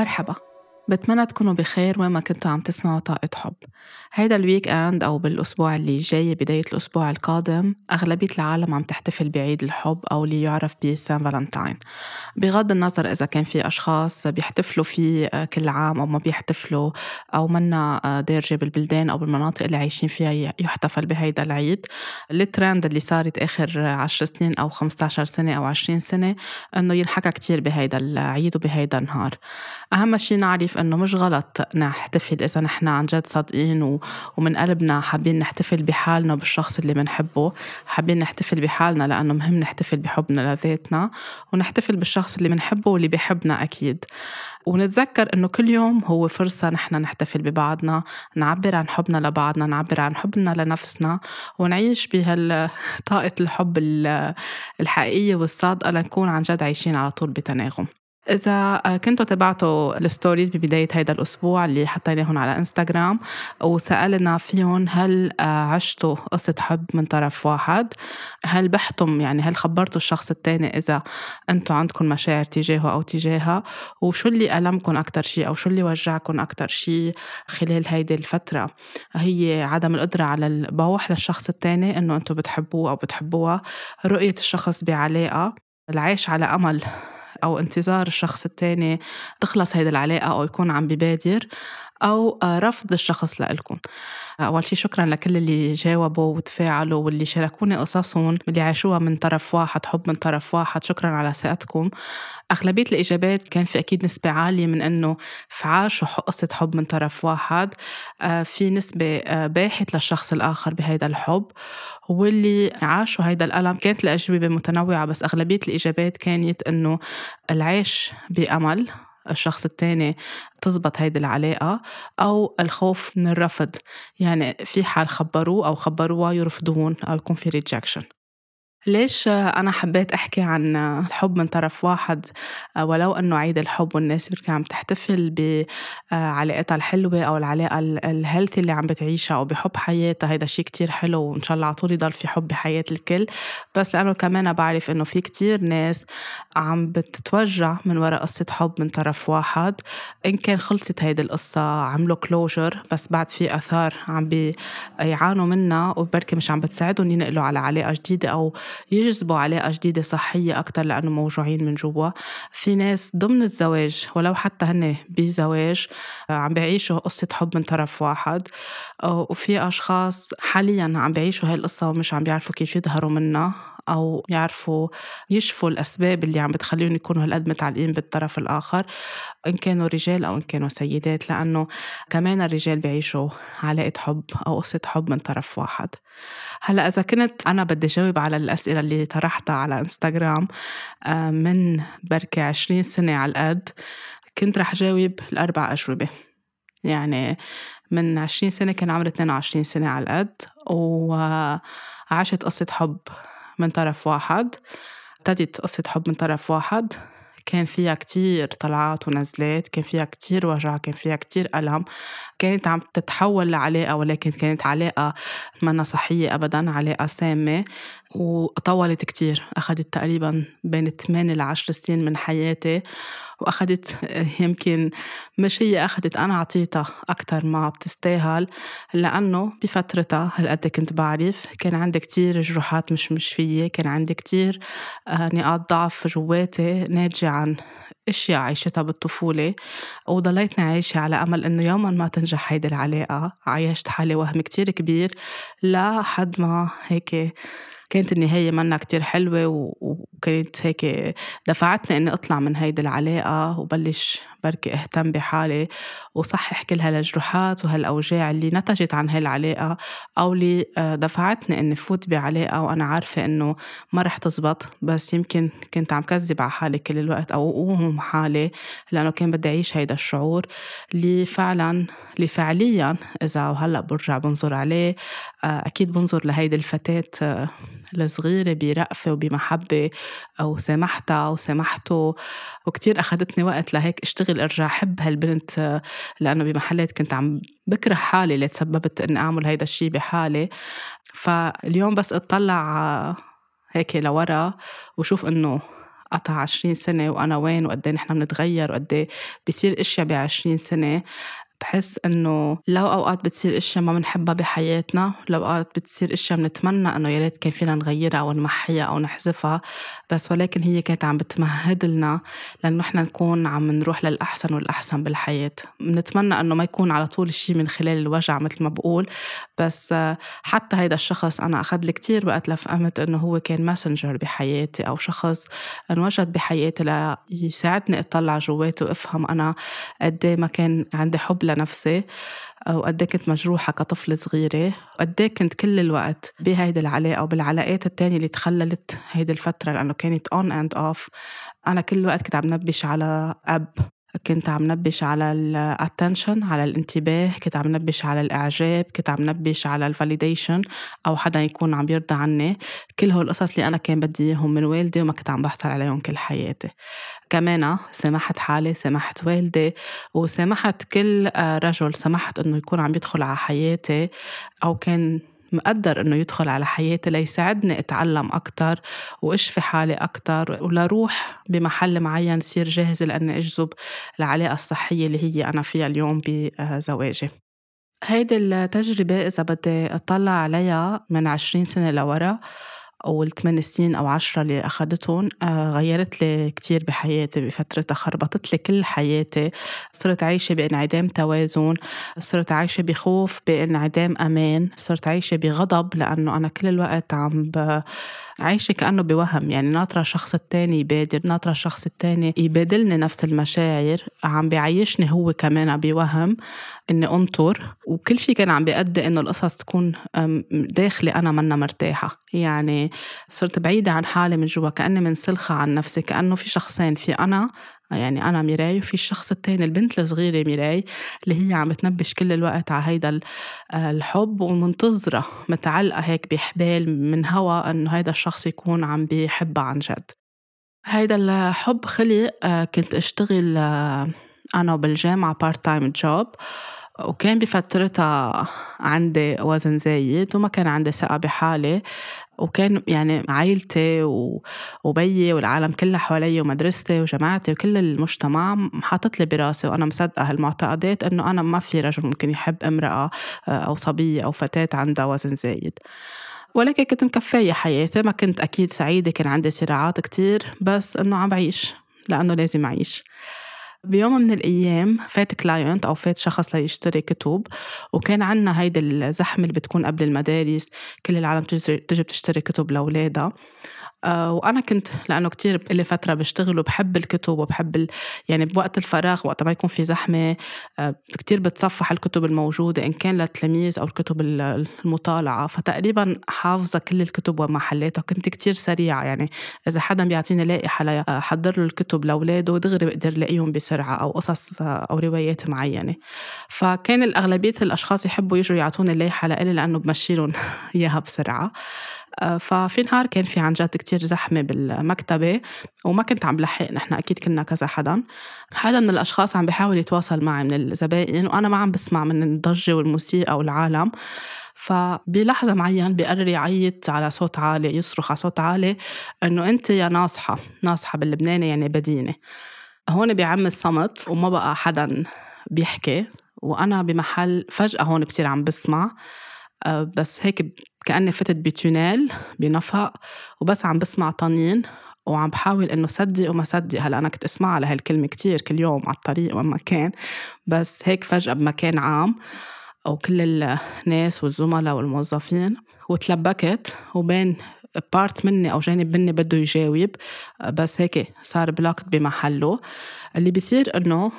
مرحبا. بتمنى تكونوا بخير وين ما كنتوا عم تسمعوا طاقة حب. هيدا ال weekend أو بالأسبوع اللي جاي بداية الأسبوع القادم أغلبية العالم عم تحتفل بعيد الحب أو اللي يعرف ب Saint Valentine. بغض النظر إذا كان في أشخاص بيحتفلوا فيه كل عام أو ما بيحتفلوا أو منا دارجة بالبلدان أو بالمناطق اللي عايشين فيها يحتفل بهيدا العيد. الترند اللي صارت آخر عشر سنين أو 15 سنة أو 20 سنة إنه ينحكى كتير بهيدا العيد وبهيدا النهار. أهم شي نعرف إنه مش غلط نحتفل إذا نحن عن جد صادقين ومن قلبنا حابين نحتفل بحالنا وبالشخص اللي بنحبه. حابين نحتفل بحالنا لأنه مهم نحتفل بحبنا لذاتنا ونحتفل بالشخص اللي بنحبه واللي بيحبنا أكيد. ونتذكر إنه كل يوم هو فرصة نحن نحتفل ببعضنا نعبر عن حبنا لبعضنا نعبر عن حبنا لنفسنا ونعيش بهالطاقة الحب الحقيقية والصادقة لنكون عن جد عايشين على طول بتناغم. إذا آه، كنتوا تبعتوا الستوريز ببداية هيدا الأسبوع اللي حطيناهم على إنستغرام وسألنا فيهم هل آه، عشتوا قصة حب من طرف واحد؟ هل بحتم يعني هل خبرتوا الشخص التاني إذا أنتوا عندكم مشاعر تجاهه أو تجاهها؟ وشو اللي ألمكم أكتر شيء أو شو اللي وجعكم أكتر شيء خلال هيدي الفترة؟ هي عدم القدرة على البوح للشخص التاني إنه أنتوا بتحبوه أو بتحبوها رؤية الشخص بعلاقة العيش على أمل. أو انتظار الشخص التاني تخلص هيدي العلاقة أو يكون عم ببادر. أو رفض الشخص لإلكم. أول شي شكرا لكل اللي جاوبوا وتفاعلوا واللي شاركوني قصصهم اللي عاشوها من طرف واحد حب من طرف واحد. شكرا على ثقتكم أغلبية الإجابات كان في أكيد نسبة عالية من أنه عاشوا قصة حب من طرف واحد. آه، في نسبة آه، باحت للشخص الآخر بهيدا الحب. واللي عاشوا هيدا الألم كانت الأجوبة متنوعة بس أغلبية الإجابات كانت أنه العيش بأمل. الشخص التاني تزبط هيدي العلاقة أو الخوف من الرفض. يعني في حال خبروه أو خبروها يرفضون أو يكون في rejection ليش أنا حبيت أحكي عن الحب من طرف واحد؟ ولو أنه عيد الحب والناس بتكون عم تحتفل بعلاقتها الحلوة أو العلاقة ال healthy اللي عم بتعيشها أو بحب حياتها هيدا شيء كتير حلو وإن شاء الله على طول يضل في حب بحياة الكل. بس لأنه كمان بعرف إنه في كتير ناس عم بتتوجع من وراء قصة حب من طرف واحد. إن كان خلصت هيدي القصة عملوا كلوجر بس بعد في أثار عم بيعانوا منها وبركي مش عم بتساعدهم ينقلوا على علاقة جديدة أو يجذبوا علاقة جديدة صحية أكتر لأنه موجوعين من جوا. في ناس ضمن الزواج ولو حتى هن بزواج عم بيعيشوا قصة حب من طرف واحد. وفي أشخاص حاليا عم بيعيشوا هاي القصة ومش عم بيعرفوا كيف يظهروا منها. أو يعرفوا يشفوا الأسباب اللي عم بتخليهم يكونوا هالقد متعلقين بالطرف الآخر إن كانوا رجال أو إن كانوا سيدات لأنه كمان الرجال بيعيشوا علاقة حب أو قصة حب من طرف واحد. هلأ إذا كنت أنا بدي جاوب على الأسئلة اللي طرحتها على إنستغرام آه، من بركة عشرين سنة على القد كنت رح جاوب الأربع أجوبة. يعني من عشرين سنة كان عمري 22 سنة على القد وعشت قصة حب من طرف واحد. ابتدت قصة حب من طرف واحد. كان فيها كتير طلعات ونزلات كان فيها كتير وجع كان فيها كتير ألم. كانت عم تتحول لعلاقة ولكن كانت علاقة منا صحية أبدا علاقة سامة. وطولت كتير. أخذت تقريبا بين 8 ل 10 سنين من حياتي. وأخذت يمكن مش هي أخذت أنا أعطيتها أكتر ما بتستاهل لأنه بفترتها هالقد كنت بعرف كان عندي كتير جروحات مش مش فيي كان عندي كتير آه، نقاط ضعف جواتي ناتجة عن أشياء عايشتها بالطفولة وضليتني عايشه على أمل إنه يوما ما تنجح هيدي العلاقة. عايشت حالي وهم كتير كبير لحد ما هيك كانت النهاية منا كتير حلوة وكانت هيك دفعتني إني أطلع من هيدي العلاقة وبلش بركي أهتم بحالي وصحح كل هالجروحات وهالأوجاع اللي نتجت عن هالعلاقة أو اللي آه، دفعتني إني فوت بعلاقة وأنا عارفة إنه ما رح تزبط. بس يمكن كنت عم كذب على حالي كل الوقت أو أوهم حالي لأنه كان بدي أعيش هيدا الشعور اللي فعلا اللي فعليا إذا هلأ برجع بنظر عليه آه، أكيد بنظر لهيدي الفتاة آه، الصغيرة برأفة وبمحبة وسامحتها وسامحته وكتير أخذتني وقت لهيك أشتغل أرجع أحب هالبنت لأنه بمحلات كنت عم بكره حالي اللي تسببت إني أعمل هيدا الشي بحالي. فاليوم بس أطلع هيك لورا وشوف إنه قطع عشرين سنة وأنا وين وقد إيه نحن بنتغير وقد إيه بصير أشياء بعشرين سنة. بحس إنه لو أوقات بتصير إشياء ما بنحبها بحياتنا لو أوقات بتصير إشياء بنتمنى إنه يا ريت كان فينا نغيرها أو نمحيها أو نحذفها بس ولكن هي كانت عم بتمهد لنا لأنه نحن نكون عم نروح للأحسن والأحسن بالحياة. بنتمنى إنه ما يكون على طول الشيء من خلال الوجع مثل ما بقول بس حتى هيدا الشخص أنا أخذ لي كثير وقت لفهمت إنه هو كان ماسنجر بحياتي أو شخص انوجد بحياتي ليساعدني أطلع جواتي وأفهم أنا قد إيه ما كان عندي حب لنفسي. وقد كنت مجروحة كطفلة صغيرة. وقد كنت كل الوقت بهيدي العلاقة وبالعلاقات التانية اللي تخللت هيدي الفترة لأنه كانت on and off. أنا كل الوقت كنت عم نبش على أب. كنت عم نبش على ال attention على الانتباه كنت عم نبش على الإعجاب كنت عم نبش على ال validation أو حدا يكون عم يرضى عني. كل هول القصص اللي أنا كان بدي إياهم من والدي وما كنت عم بحصل عليهم كل حياتي. كمان سامحت حالي سامحت والدي وسامحت كل رجل سمحت إنه يكون عم يدخل على حياتي أو كان مقدر إنه يدخل على حياتي ليساعدني أتعلم أكثر واشفي حالي أكثر ولاروح بمحل معين صير جاهزه لأني أجذب العلاقة الصحية اللي هي أنا فيها اليوم بزواجي. هيدي التجربة إذا بدي أطلع عليها من عشرين سنة لورا أو الثمان سنين أو عشرة اللي أخدتهم آه، غيرت لي كتير بحياتي بفترتها خربطت لي كل حياتي صرت عايشة بانعدام توازن صرت عايشة بخوف بانعدام أمان صرت عايشة بغضب لأنه أنا كل الوقت عم. عايشة كأنه بوهم يعني ناطرة الشخص التاني يبادر ناطرة الشخص التاني يبادلني نفس المشاعر عم بيعيشني هو كمان بوهم إني أنطر وكل شيء كان عم بيأدي إنه القصص تكون داخلي أنا منا مرتاحة. يعني صرت بعيدة عن حالي من جوا كأني منسلخة عن نفسي كأنه في شخصين في أنا يعني أنا ميراي وفي الشخص التاني البنت الصغيرة ميراي اللي هي عم تنبش كل الوقت على هيدا الحب ومنتظرة متعلقة هيك بحبال من هوا إنه هيدا الشخص يكون عم بيحبها عن جد. هيدا الحب خلق آه، كنت أشتغل آه، أنا بالجامعة part time job وكان بفترتها عندي وزن زايد وما كان عندي ثقة بحالي. وكان يعني عائلتي وبيي والعالم كلها حوالي ومدرستي وجماعتي وكل المجتمع حاطط لي براسي وأنا مصدقة هالمعتقدات إنه أنا ما في رجل ممكن يحب امرأة آه، أو صبية أو فتاة عندها وزن زايد. ولكن كنت مكفية حياتي ما كنت أكيد سعيدة كان عندي صراعات كتير بس إنه عم بعيش لأنه لازم أعيش. بيوم من الأيام فات كلاينت أو فات شخص ليشتري كتب وكان عنا هيدي الزحمة اللي بتكون قبل المدارس كل العالم تجي بتشتري كتب لأولادها. آه، وأنا كنت لأنه كتير لي فترة بشتغل وبحب الكتب وبحب ال... يعني بوقت الفراغ وقت ما يكون في زحمة آه، كتير بتصفح الكتب الموجودة إن كان للتلاميذ أو الكتب المطالعة. فتقريبا حافظة كل الكتب ومحلاتها كنت كتير سريعة يعني إذا حدا بيعطيني لائحة لأحضر له الكتب لأولاده دغري بقدر لاقيهم بسرعة أو قصص أو روايات معينة. فكان الأغلبية الأشخاص يحبوا يجوا يعطوني اللائحة لإلي لأنه بمشي لهم إياها بسرعة. آه، ففي نهار كان في عن جد كتير زحمة بالمكتبة وما كنت عم لحق نحن أكيد كنا كذا حدا. حدا من الأشخاص عم بيحاول يتواصل معي من الزبائن وأنا ما عم بسمع من الضجة والموسيقى والعالم. فبلحظة معين بيقرر يعيط على صوت عالي يصرخ على صوت عالي إنه أنت يا ناصحة ناصحة باللبناني يعني بدينة. هون بيعم الصمت وما بقى حدا بيحكي وأنا بمحل فجأة هون بصير عم بسمع. آه، بس هيك كأني فتت بتونيل بنفق وبس عم بسمع طنين وعم بحاول إنه صدق وما صدق. هلأ أنا كنت اسمعها لهالكلمه كتير كل يوم على الطريق وما كان. بس هيك فجأة بمكان عام وكل الناس والزملاء والموظفين وتلبكت وبين part مني أو جانب مني بده يجاوب. بس هيك صار blocked بمحله. اللي بيصير إنه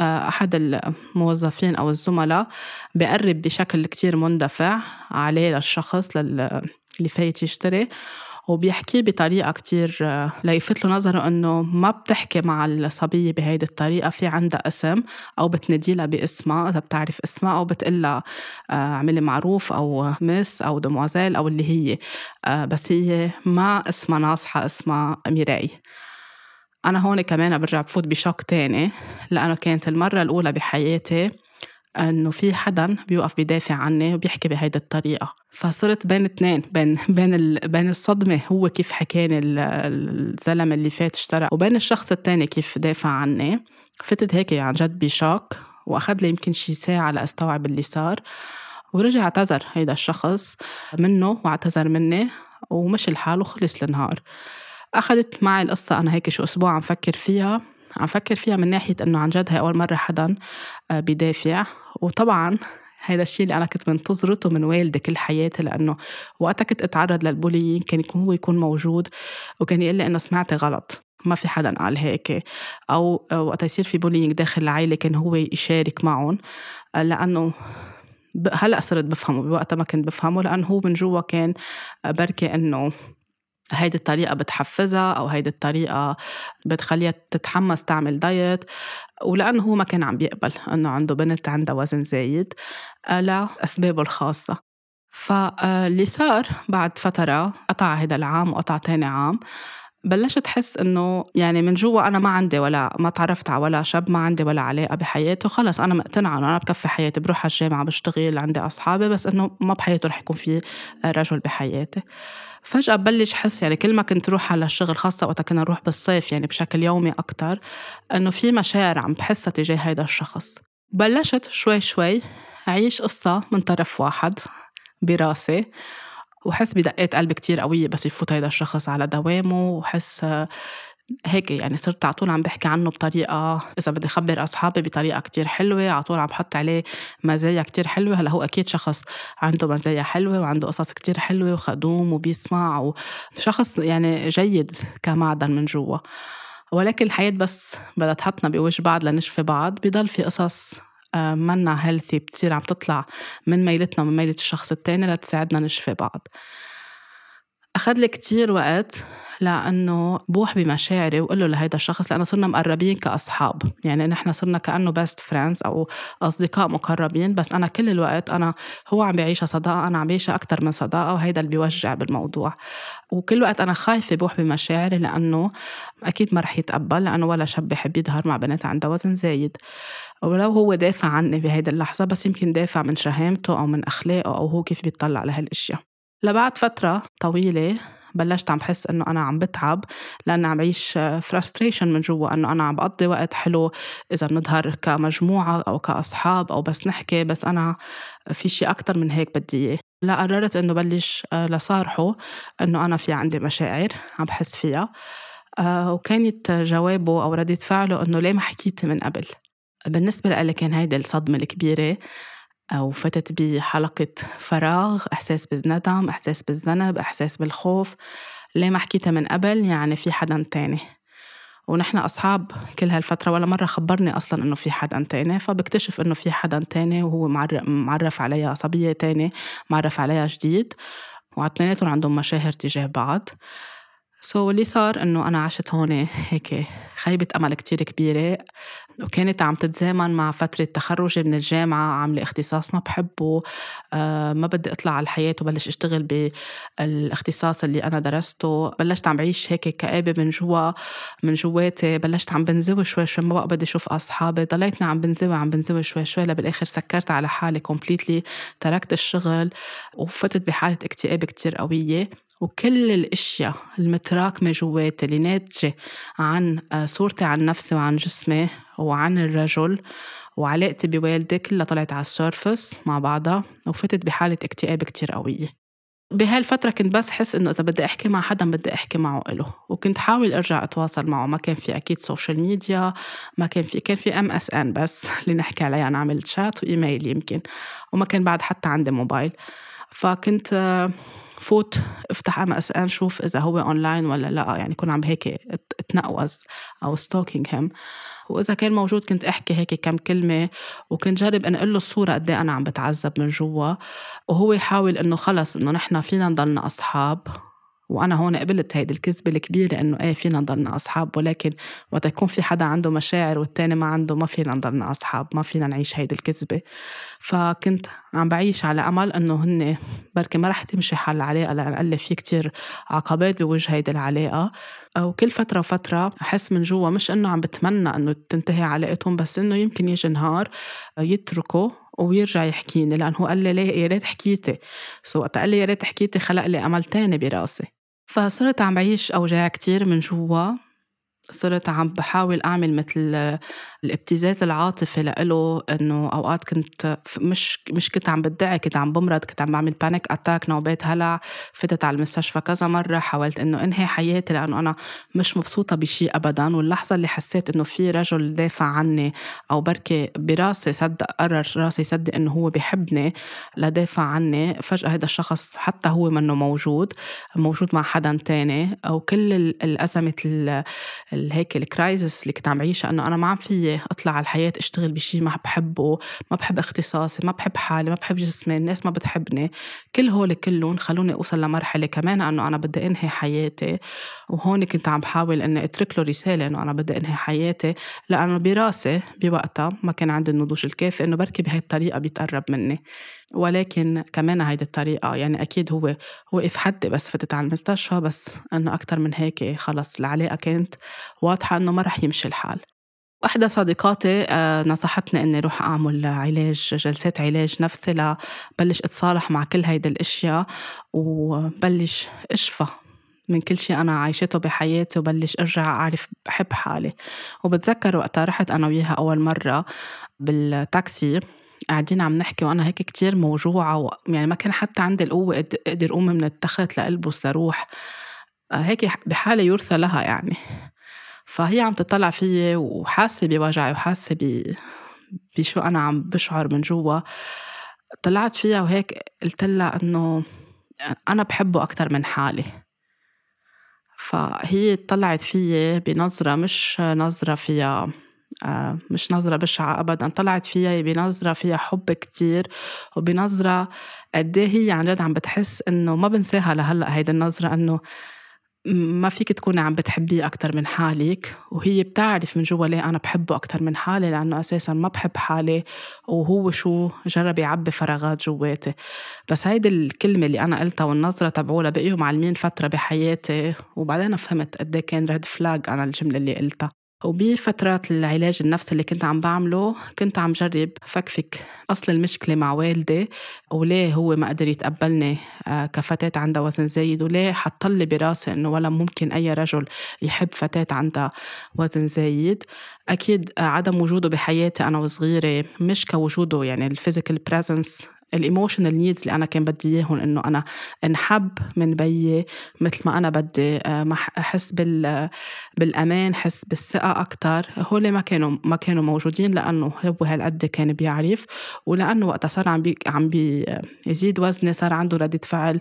آه، أحد الموظفين أو الزملاء بقرب بشكل كتير مندفع عليه للشخص اللي فايت يشتري. وبيحكيه بطريقة كتير آه، ليفت له نظره إنه ما بتحكي مع الصبية بهيدي الطريقة في عندها اسم أو بتنادي لها باسمها إذا بتعرف اسمها أو بتقلها آه، اعملي معروف أو مس أو دموازيل أو اللي هي آه، بس هي ما اسمها ناصحة اسمها ميراي. أنا هون كمان برجع بفوت بشوك تاني لأنه كانت المرة الأولى بحياتي إنه في حدا بيوقف بيدافع عني وبيحكي بهيدي الطريقة. فصرت بين اثنين بين بين ال... بين الصدمة هو كيف حكاني الزلمة اللي فات اشترى وبين الشخص الثاني كيف دافع عني. فتت هيك عن جد بشوك وأخذ لي يمكن شي ساعة لاستوعب اللي صار. ورجع اعتذر هيدا الشخص منه واعتذر مني ومشي الحال وخلص النهار. أخذت معي القصة أنا هيك شو أسبوع عم فكر فيها. عم فكر فيها من ناحية إنه عن جد هي أول مرة حدا آه، بدافع. وطبعا هيدا الشيء اللي أنا كنت منتظرته من والدي كل حياتي لأنه وقتها كنت أتعرض للبوليين كان يكون هو يكون موجود وكان يقول لي إنه سمعتي غلط. ما في حدا قال هيك. أو وقت يصير في bullying داخل العائلة كان هو يشارك معهم. آه، لأنه هلأ صرت بفهمه بوقتها ما كنت بفهمه لأنه هو من جوا كان آه، بركي إنه هيدي الطريقة بتحفزها أو هيدي الطريقة بتخليها تتحمس تعمل دايت ولأنه هو ما كان عم بيقبل إنه عنده بنت عندها وزن زايد آه، لأسبابه الخاصة. فاللي صار بعد فترة قطع هذا العام وقطع تاني عام بلشت أحس إنه يعني من جوا أنا ما عندي ولا ما تعرفت على ولا شاب ما عندي ولا علاقة بحياته خلص أنا مقتنعة إنه أنا بكفي حياتي بروح على الجامعة بشتغل عندي أصحابي بس إنه ما بحياته رح يكون في رجل بحياتي. فجأة ببلش حس يعني كل ما كنت روح على الشغل خاصة وقتها كنا نروح بالصيف يعني بشكل يومي أكتر إنه في مشاعر عم بحسها تجاه هيدا الشخص. بلشت شوي شوي أعيش قصة من طرف واحد براسي وحس بدقات قلب كتير قوية بس يفوت هيدا الشخص على دوامه وحس هيك يعني صرت على طول عم بحكي عنه بطريقة إذا بدي أخبر أصحابي بطريقة كتير حلوة على طول عم بحط عليه مزايا كتير حلوة. هلأ هو أكيد شخص عنده مزايا حلوة وعنده قصص كتير حلوة وخدوم وبيسمع وشخص يعني جيد كمعدن من جوا. ولكن الحياة بس بدها تحطنا بوجه بعض لنشفي بعض. بضل في قصص آه، منا healthy بتصير عم تطلع من ميلتنا ومن ميلة الشخص التاني لتساعدنا نشفي بعض. أخذ لي كتير وقت لأنه بوح بمشاعري وقول له لهيدا الشخص لأنه صرنا مقربين كأصحاب. يعني نحن صرنا كأنه best friends أو أصدقاء مقربين بس أنا كل الوقت أنا هو عم بيعيشها صداقة أنا عم بعيشها أكتر من صداقة وهيدا اللي بيوجع بالموضوع. وكل وقت أنا خايفة بوح بمشاعري لأنه أكيد ما رح يتقبل لأنه ولا شاب بحب يظهر مع بنت عندها وزن زايد. ولو هو دافع عني بهيدي اللحظة بس يمكن دافع من شهامته أو من أخلاقه أو هو كيف بيطلع لهالأشياء. لبعد فترة طويلة بلشت عم بحس إنه أنا عم بتعب لأن عم بعيش فرستريشن من جوا إنه أنا عم بقضي وقت حلو إذا بنظهر كمجموعة أو كأصحاب أو بس نحكي بس أنا في شيء أكثر من هيك بدي إياه. لا قررت إنه بلش آه، لصارحه إنه أنا في عندي مشاعر عم بحس فيها آه، وكانت جوابه أو ردة فعله إنه ليه ما حكيتي من قبل؟ بالنسبة لي كان هيدي الصدمة الكبيرة. أو فتت بحلقة فراغ إحساس بالندم إحساس بالذنب إحساس بالخوف. ليه ما حكيتها من قبل يعني في حدا تاني. ونحن أصحاب كل هالفترة ولا مرة خبرني أصلا إنه في حدا تاني فبكتشف إنه في حدا تاني وهو متعرف عليها صبية تاني متعرف عليها جديد وتنيناتهم عندهم مشاعر تجاه بعض. so, اللي صار إنه أنا عشت هون هيك خيبة أمل كتير كبيرة وكانت عم تتزامن مع فترة تخرجي من الجامعة عاملة اختصاص ما بحبه آه ما بدي أطلع على الحياة وبلش أشتغل بالاختصاص اللي أنا درسته. بلشت عم بعيش هيك كآبة من جوا من جواتي بلشت عم بنزوي شوي شوي ما بقى بدي أشوف أصحابي. ضليتني عم بنزوي عم بنزوي شوي شوي لبالآخر سكرت على حالي completely تركت الشغل وفتت بحالة اكتئاب كتير قوية. وكل الأشياء المتراكمة جواتي اللي ناتجة عن آه، صورتي عن نفسي وعن جسمي وعن الرجل وعلاقتي بوالدي كلها طلعت على ال surface مع بعضها وفتت بحالة اكتئاب كتير قوية. بهالفترة كنت بس حس إنه إذا بدي أحكي مع حدا بدي أحكي معه إله وكنت حاول أرجع أتواصل معه. ما كان في أكيد social media ما كان في كان في MSN بس اللي نحكي عليها نعمل chat و email يمكن وما كان بعد حتى عندي موبايل. فكنت آه، فوت افتح MSN شوف إذا هو اونلاين ولا لأ. يعني كون عم هيك اتنقوز. أو stalking him وإذا كان موجود كنت أحكي هيك كم كلمة وكنت جرب انقل له الصورة قد إيه أنا عم بتعذب من جوا. وهو يحاول إنه خلص إنه نحن فينا نضلنا أصحاب. وأنا هون قبلت هيدي الكذبة الكبيرة إنه إيه فينا نضلنا أصحاب ولكن وقت يكون في حدا عنده مشاعر والتاني ما عنده ما فينا نضلنا أصحاب ما فينا نعيش هيدي الكذبة. فكنت عم بعيش على أمل إنه هن بركي ما رح تمشي حال العلاقه لأن قال في كتير عقبات بوجه هيدي العلاقة. وكل فترة وفترة أحس من جوا مش إنه عم بتمنى إنه تنتهي علاقتهم بس إنه يمكن يجي نهار يتركوا ويرجع يحكيني لأنه قال لي يا ريت حكيتي. so وقت قال لي يا ريت حكيتي خلق لي أمل تاني براسي. فصرت عم بعيش أوجاع كتير من جوا. صرت عم بحاول أعمل مثل الابتزاز العاطفي لإله إنه أوقات كنت مش مش كنت عم بدعي كنت عم بمرض كنت عم بعمل panic attack نوبات هلع فتت على المستشفى كذا مرة حاولت إنه أنهي حياتي لأنه أنا مش مبسوطة بشيء أبدا واللحظة اللي حسيت إنه في رجل دافع عني أو بركي براسي صدق قرر راسي يصدق إنه هو بيحبني لدافع عني فجأة هذا الشخص حتى هو منه موجود موجود مع حدا تاني أو كل الأزمة هيك الكرايزس اللي كنت عم عيشها إنه أنا ما عم في أطلع على الحياة أشتغل بشيء ما بحبه ما بحب اختصاصي ما بحب حالي ما بحب جسمي الناس ما بتحبني. كل هول كلهم خلوني أوصل لمرحلة كمان إنه أنا بدي أنهي حياتي. وهون كنت عم بحاول إني أترك له رسالة إنه أنا بدي أنهي حياتي لأنه براسي بوقتها ما كان عندي النضوج الكافي إنه بركي بهي الطريقة بيتقرب مني. ولكن كمان هيدي الطريقة يعني أكيد هو وقف حدي بس فتت على المستشفى بس إنه أكتر من هيك خلص العلاقة كانت واضحة إنه ما رح يمشي الحال. وحدة صديقاتي آه، نصحتني إني روح أعمل علاج جلسات علاج نفسي لبلش أتصالح مع كل هيدي الأشياء وبلش أشفى من كل شيء أنا عايشته بحياتي وبلش أرجع أعرف بحب حالي. وبتذكر وقتها رحت أنا وياها أول مرة بالتاكسي. قاعدين عم نحكي وأنا هيك كتير موجوعة و... يعني ما كان حتى عندي القوة أقدر أقوم من التخت لألبس لروح آه، هيك بحالة يرثى لها يعني. فهي عم تطلع فيي وحاسة بوجعي وحاسة ب بشو أنا عم بشعر من جوا. طلعت فيها وهيك قلت لها إنه أنا بحبه أكثر من حالي. فهي طلعت فيي بنظرة مش نظرة فيها مش نظرة بشعة أبدا. طلعت فيها بنظرة فيها حب كتير وبنظرة قد إيه هي عن جد عم بتحس إنه ما بنساها لهلأ هيدي النظرة إنه ما فيك تكوني عم بتحبيه أكتر من حالك. وهي بتعرف من جوا ليه أنا بحبه أكتر من حالي لأنه أساسا ما بحب حالي وهو شو جرب يعبي فراغات جواتي. بس هيدي الكلمة اللي أنا قلتها والنظرة تبعولها بقيوا معلمين فترة بحياتي وبعدين فهمت قد إيه كان ريد فلاج أنا الجملة اللي قلتها. وبفترات العلاج النفسي اللي كنت عم بعمله كنت عم جرب فكفك. أصل المشكلة مع والدي وليه هو ما قدر يتقبلني آه، كفتاة عندها وزن زايد وليه حطلي براسي إنه ولا ممكن أي رجل يحب فتاة عندها وزن زايد. أكيد عدم وجوده بحياتي أنا وصغيرة مش كوجوده يعني ال physical presence ال emotional needs اللي أنا كان بدي اياهم إنه أنا انحب من بيي مثل ما أنا بدي آه، أحس بال بالأمان حس بالثقة أكثر هول ما كانوا ما كانوا موجودين لأنه هو هالقد كان بيعرف. ولأنه وقتها صار عم بي عم بيزيد وزني صار عنده ردة فعل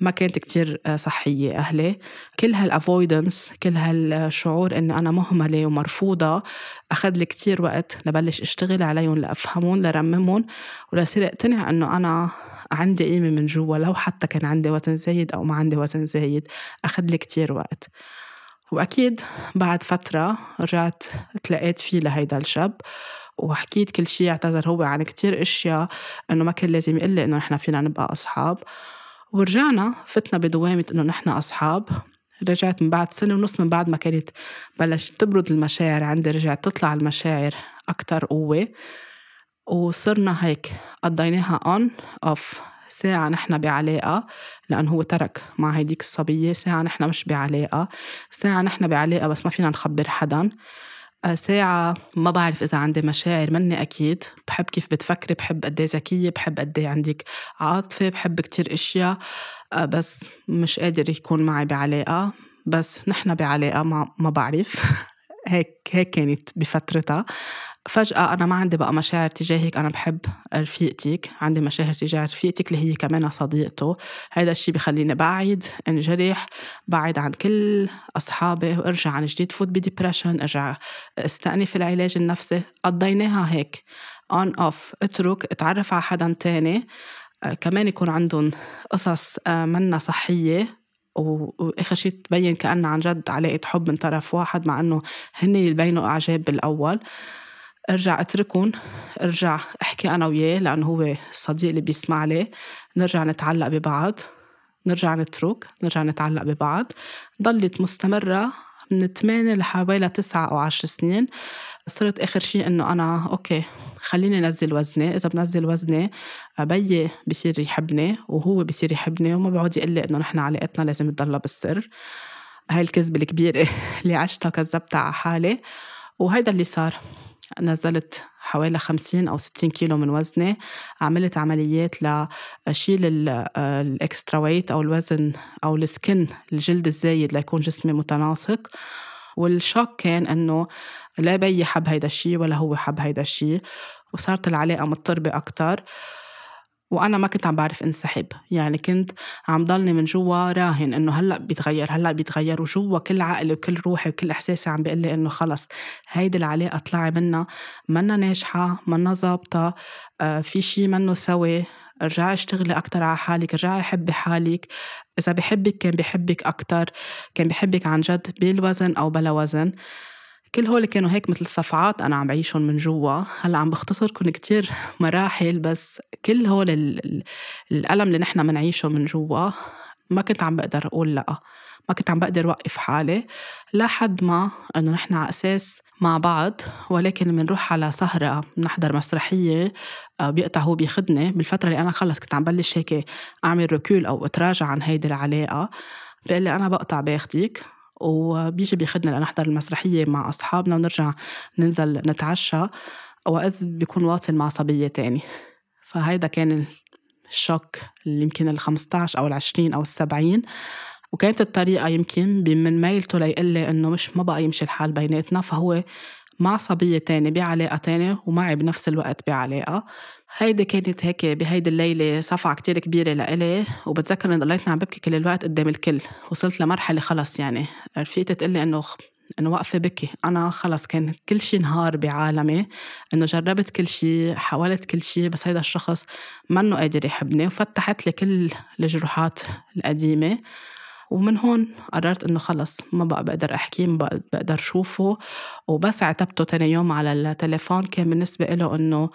ما كانت كتير آه، صحية أهلي. كل ها ال avoidance كل هالشعور اني أنا مهملة ومرفوضة أخذ لي كتير وقت لبلش أشتغل عليهم لأفهمهم لرممهم. ولصير أقتنع إنه أنا عندي قيمة من جوا لو حتى كان عندي وزن زايد أو ما عندي وزن زايد أخذ لي كتير وقت. وأكيد بعد فترة رجعت تلاقيت فيه لهيدا الشاب وحكيت كل شيء اعتذر هو عن كتير اشياء إنه ما كان لازم يقول لي إنه نحن فينا نبقى أصحاب. ورجعنا فتنا بدوامة إنه نحن أصحاب. رجعت من بعد سنة ونص من بعد ما كانت بلشت تبرد المشاعر عندي رجعت تطلع المشاعر أكتر قوة. وصرنا هيك قضيناها on off ساعة نحن بعلاقة لأنه هو ترك مع هيديك الصبية ساعة نحن مش بعلاقة ساعة نحن بعلاقة بس ما فينا نخبر حدا. آه، ساعة ما بعرف إذا عندي مشاعر مني أكيد. بحب كيف بتفكري بحب قد ذكية بحب قد عندك عاطفة بحب كتير أشياء آه، بس مش قادر يكون معي بعلاقة. بس نحن بعلاقة ما, ما بعرف. هيك هيك كانت بفترتها. فجأة أنا ما عندي بقى مشاعر تجاهك أنا بحب رفيقتك عندي مشاعر تجاه رفيقتك اللي هي كمان صديقته. هذا الشيء بخليني بعد انجرح بعد عن كل أصحابي وارجع عن جديد فوت ب depression ارجع استأنف العلاج النفسي. قضيناها هيك on off اترك اتعرف على حدا تاني. آه، كمان يكون عندهم قصص آه، منا صحية. وآخر شيء تبين كأنها عن جد علاقة حب من طرف واحد مع إنه هن يبينوا أعجاب بالأول. أرجع أتركهم أرجع أحكي أنا وياه لأنه هو الصديق اللي بيسمع لي. نرجع نتعلق ببعض نرجع نترك نرجع نتعلق ببعض. ضلت مستمرة من 8 لحوالي 9 أو 10 سنين. صرت آخر شيء إنه أنا أوكي خليني نزل وزني. إذا بنزل وزني بيي بصير يحبني وهو بصير يحبني وما بيقعد يقول لي إنه نحن علاقتنا لازم تضلها بالسر. هاي الكذبة الكبيرة اللي عشتها كذبتها على حالي. وهيدا اللي صار. نزلت حوالي 50 أو 60 كيلو من وزني. عملت عمليات لأشيل الإكسترا ويت أو الوزن أو السكن الجلد الزايد ليكون جسمي متناسق. والشوك كان إنه لا بي حب هيدا الشيء ولا هو حب هيدا الشيء. وصارت العلاقة مضطربة أكتر. وأنا ما كنت عم بعرف انسحب. يعني كنت عم ضلني من جوا راهن إنه هلأ بيتغير هلأ بيتغير وجوا كل عقلي وكل روحي وكل إحساسي عم بيقول لي إنه خلص هيدي العلاقة طلعي منها. منا ناجحة منا ظابطة آه في شيء منه سوي. ارجعي اشتغلي أكتر على حالك ارجعي حبي حالك. إذا بحبك كان بحبك أكتر كان بحبك عن جد بالوزن أو بلا وزن. كل هول كانوا هيك مثل صفعات أنا عم بعيشهم من جوا. هلأ عم بختصركم كتير مراحل بس كل هول الألم اللي نحن منعيشه من جوا ما كنت عم بقدر أقول لأ. ما كنت عم بقدر وقف حالي لحد ما إنه نحن على أساس مع بعض ولكن بنروح على سهرة بنحضر مسرحية آه، بيقطع هو بياخدني. بالفترة اللي أنا خلص كنت عم بلش هيك أعمل ركول أو أتراجع عن هيدي العلاقة. بيقول لي أنا بقطع باخدك وبيجي بياخدنا لنحضر المسرحية مع أصحابنا ونرجع ننزل نتعشى وإذ بيكون واصل مع صبية تاني. فهيدا كان الشوك اللي يمكن ال 15 أو ال 20 أو ال 70 وكانت الطريقة يمكن من ميلته ليقول لي إنه مش ما بقى يمشي الحال بيناتنا. فهو مع صبية تانية بعلاقة تانية ومعي بنفس الوقت بعلاقة. هيدي كانت هيك بهيدي الليلة صفعة كتير كبيرة لإلي وبتذكر إني ضليتني عم ببكي كل الوقت قدام الكل. وصلت لمرحلة خلص يعني. رفيقتي تقلي إنه إنه واقفة بكي. أنا خلص كان كل شيء نهار بعالمي. إنه جربت كل شيء حاولت كل شيء بس هيدا الشخص منه قادر يحبني وفتحت لي كل الجروحات القديمة. ومن هون قررت إنه خلص ما بقى بقدر أحكي ما بقى بقدر شوفه. وبس عتبته تاني يوم على التليفون كان بالنسبة له إنه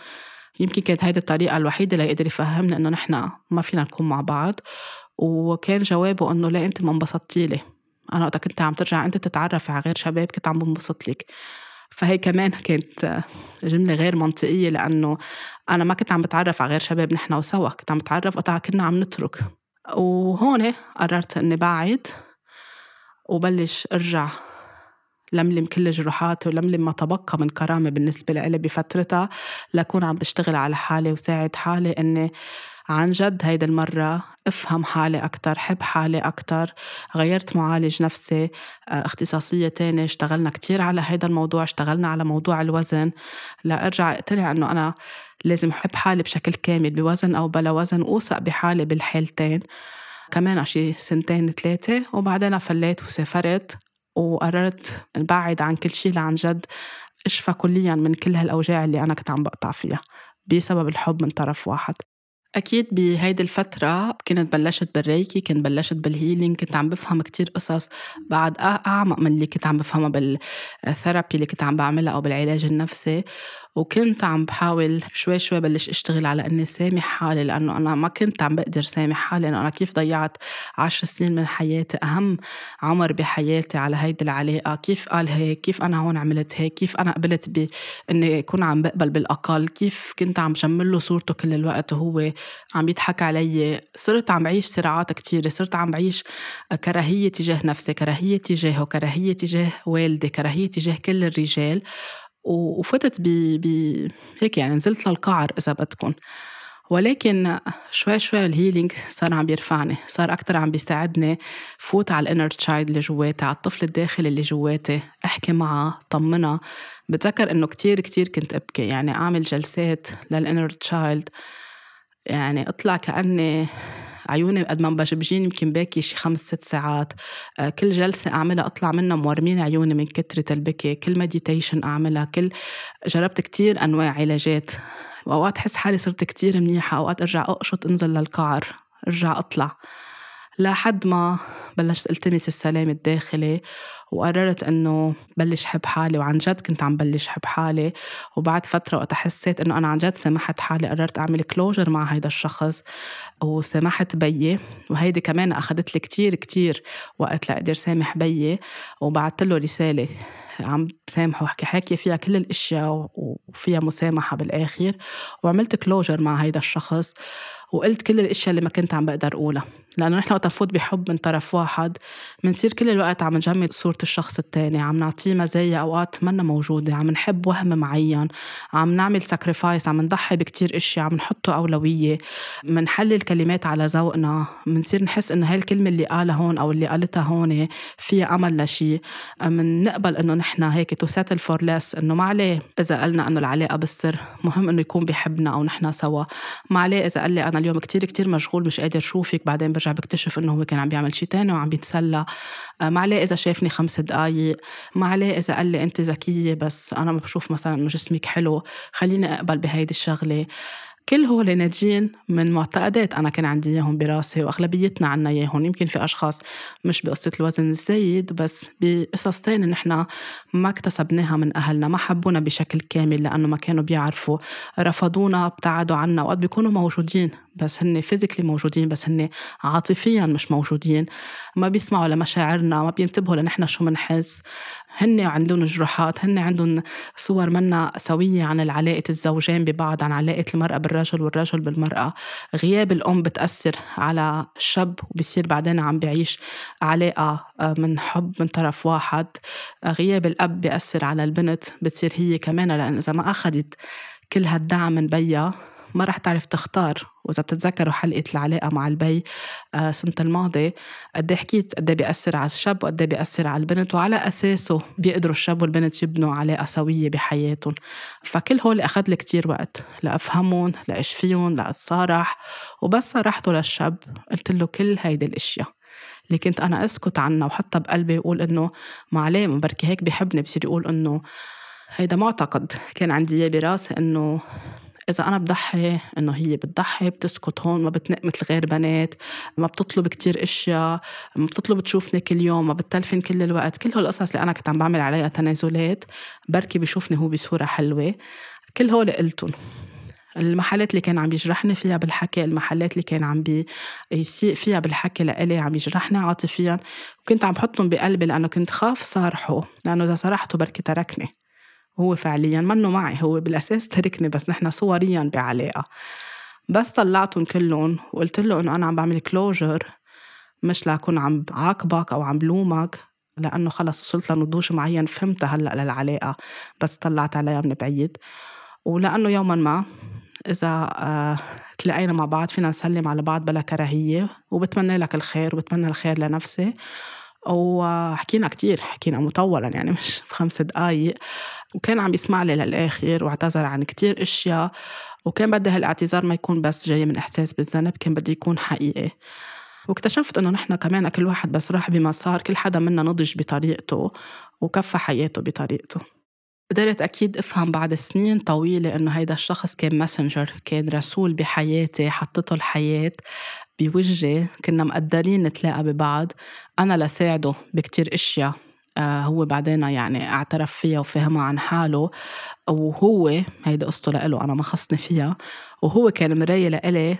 يمكن كانت هيدي الطريقة الوحيدة اللي يقدر يفهمنا إنه نحن ما فينا نكون مع بعض. وكان جوابه إنه لا أنت ما انبسطتي لي. أنا وقتها كنت عم ترجع أنت تتعرفي على غير شباب كنت عم بنبسط لك. فهي كمان كانت جملة غير منطقية لأنه أنا ما كنت عم بتعرف على غير شباب نحن وسوا كنت عم بتعرف وقتها كنا عم نترك. وهون قررت إني بعد وبلش أرجع لملم كل جروحاتي ولملم ما تبقى من كرامة بالنسبة لإلي بفترتها لأكون عم بشتغل على حالي وساعد حالي إني عن جد هيدي المرة افهم حالي أكتر حب حالي أكتر غيرت معالج نفسي آه، اختصاصية تانية اشتغلنا كتير على هيدا الموضوع اشتغلنا على موضوع الوزن. لأرجع اقتنع أنه أنا لازم أحب حالي بشكل كامل بوزن أو بلا وزن وأوثق بحالي بالحالتين. كمان شي سنتين ثلاثة وبعدين فليت وسافرت وقررت بعد عن كل شيء لعن جد إشفى كليا من كل هالأوجاع اللي أنا كنت عم بقطع فيها بسبب الحب من طرف واحد. أكيد بهيدي الفترة كنت بلشت بال Reiki كنت بلشت بال healing كنت عم بفهم كتير قصص بعد أعمق من اللي كنت عم بفهمها بال therapy اللي كنت عم بعملها أو بالعلاج النفسي. وكنت عم بحاول شوي شوي بلش أشتغل على إني سامح حالي لأنه أنا ما كنت عم بقدر سامح حالي. لأنه أنا كيف ضيعت عشر سنين من حياتي؟ أهم عمر بحياتي على هيدي العلاقة؟ كيف قال هيك؟ كيف أنا هون عملت هيك؟ كيف أنا قبلت بإني أكون عم بقبل بالأقل؟ كيف كنت عم جمل له صورته كل الوقت وهو عم يضحك علي. صرت عم بعيش صراعات كتيرة. صرت عم بعيش كراهية تجاه نفسي كراهية تجاهه كراهية تجاه والدي كراهية تجاه كل الرجال. وفتت ب ب هيك يعني نزلت للقعر إذا بدكم ولكن شوي شوي ال healing صار عم بيرفعني صار أكتر عم بيساعدني فوت على ال inner child اللي جواتي على الطفل الداخلي اللي جواتي أحكي معها طمنها بتذكر إنه كتير كتير كنت أبكي. يعني أعمل جلسات لل inner child يعني اطلع كأني عيوني قد ما بجيني يمكن باكي شي خمس ست ساعات. آه، كل جلسة أعملها أطلع منها مورمين عيوني من كترة البكي كل meditation أعملها كل جربت كتير أنواع علاجات. وأوقات حس حالي صرت كتير منيحة أوقات أرجع أقشط أنزل للقعر أرجع أطلع. لحد ما بلشت التمس السلام الداخلي وقررت إنه بلش حب حالي وعن جد كنت عم بلش حب حالي. وبعد فترة وقت حسيت إنه أنا عن جد سامحت حالي قررت أعمل closure مع هيدا الشخص وسامحت بيي. وهيدي كمان أخذت لي كتير كتير وقت لأقدر سامح بيي. وبعثت له رسالة عم بسامحه وحكي حكي فيها كل الأشياء وفيها مسامحة بالآخر. وعملت closure مع هيدا الشخص وقلت كل الأشياء اللي ما كنت عم بقدر أقولها. لأنه نحن وقت نفوت بحب من طرف واحد بنصير كل الوقت عم نجمل صورة الشخص الثاني عم نعطيه مزايا أوقات منا موجودة عم نحب وهم معين عم نعمل sacrifice عم نضحي بكتير إشياء عم نحطه أولوية بنحلل كلمات على ذوقنا بنصير نحس إنه هاي الكلمة اللي قالها هون أو اللي قالتها هون فيها أمل لشيء بنقبل إنه نحن هيك to settle for less إنه ما عليه إذا قلنا إنه العلاقة بالسر مهم إنه يكون بحبنا أو نحن سوا. ما عليه إذا قال لي أنا اليوم كتير كتير مشغول مش قادر شوفك بعدين برجع بكتشف إنه هو كان عم بيعمل شيء تاني وعم بيتسلى. آه، ما عليه إذا شافني خمس دقايق ما عليه إذا قال لي أنت ذكية بس أنا بشوف مثلا إنه جسمك حلو. خليني أقبل بهيدي الشغلة. كل هول ناجين من معتقدات. أنا كان عندي إياهم براسي وأغلبيتنا عنا إياهم يمكن في أشخاص مش بقصة الوزن الزايد بس بقصص تانية نحن ما اكتسبناها من أهلنا ما حبونا بشكل كامل لأنه ما كانوا بيعرفوا رفضونا ابتعدوا عنا وقت بيكونوا موجودين بس هن فيزيكلي موجودين بس هن عاطفيا مش موجودين. ما بيسمعوا لمشاعرنا ما بينتبهوا لنحن شو منحس. هن عندهم جروحات هن عندهم صور منا سوية عن العلاقة الزوجين ببعض عن علاقة المرأة بالرجل والرجل بالمرأة. غياب الأم بتأثر على الشاب وبصير بعدين عم بيعيش علاقة آه، من حب من طرف واحد. غياب الأب بيأثر على البنت بتصير هي كمان لأن إذا ما أخذت كل هالدعم من بيها ما رح تعرف تختار وإذا بتتذكروا حلقة العلاقة مع البي آه، سنة الماضي قد إيه حكيت قد إيه بيأثر على الشاب وقد إيه بيأثر على البنت وعلى أساسه بيقدروا الشاب والبنت يبنوا علاقة سوية بحياتهم. فكل هول أخذ لي كتير وقت لأفهمهم لأش فيهم لأتصارح وبس صرحته للشاب قلت له كل هيدي الأشياء اللي كنت أنا أسكت عنها وحتى بقلبي أقول إنه ما عليه بركي هيك بحبني بصير يقول إنه هيدا معتقد كان عندي إياه براسي إنه إذا أنا بضحي إنه هي بتضحي بتسكت هون ما بتنق مثل غير بنات ما بتطلب كتير أشياء ما بتطلب تشوفني كل يوم ما بتلفن كل الوقت. كل هالقصص اللي أنا كنت عم بعمل عليها تنازلات بركي بيشوفني هو بصورة حلوة. كل هول قلتن المحلات اللي كان عم يجرحني فيها بالحكي المحلات اللي كان عم بيسيء فيها بالحكي لإلي عم يجرحني عاطفيا. وكنت عم بحطهم بقلبي لأنه كنت خاف صارحه لأنه إذا صرحته بركي تركني. هو فعليا منه معي هو بالأساس تركني بس نحن صوريا بعلاقة. بس طلعتهم كلهم وقلت له إنه أنا عم بعمل كلوجر مش لأكون عم بعاقبك أو عم بلومك لأنه خلص وصلت لنضوج معين فهمتها هلأ للعلاقة بس طلعت عليها من بعيد. ولأنه يوما ما إذا آه تلاقينا مع بعض فينا نسلم على بعض بلا كراهية وبتمنى لك الخير وبتمنى الخير لنفسي. وحكينا كتير حكينا مطولا يعني مش بخمس دقايق. وكان عم يسمع لي للآخر واعتذر عن كتير أشياء وكان بدي هالاعتذار ما يكون بس جاي من إحساس بالذنب كان بدي يكون حقيقي. واكتشفت إنه نحن كمان كل واحد بس راح بمسار كل حدا منا نضج بطريقته وكفى حياته بطريقته. قدرت أكيد أفهم بعد سنين طويلة إنه هيدا الشخص كان ماسنجر كان رسول بحياتي حطته الحياة بوجهي كنا مقدرين نتلاقى ببعض أنا لساعده بكتير أشياء. هو بعدين يعني اعترف فيها وفهمها عن حاله وهو هيدي قصته لإله أنا ما خصني فيها. وهو كان مراية لإلي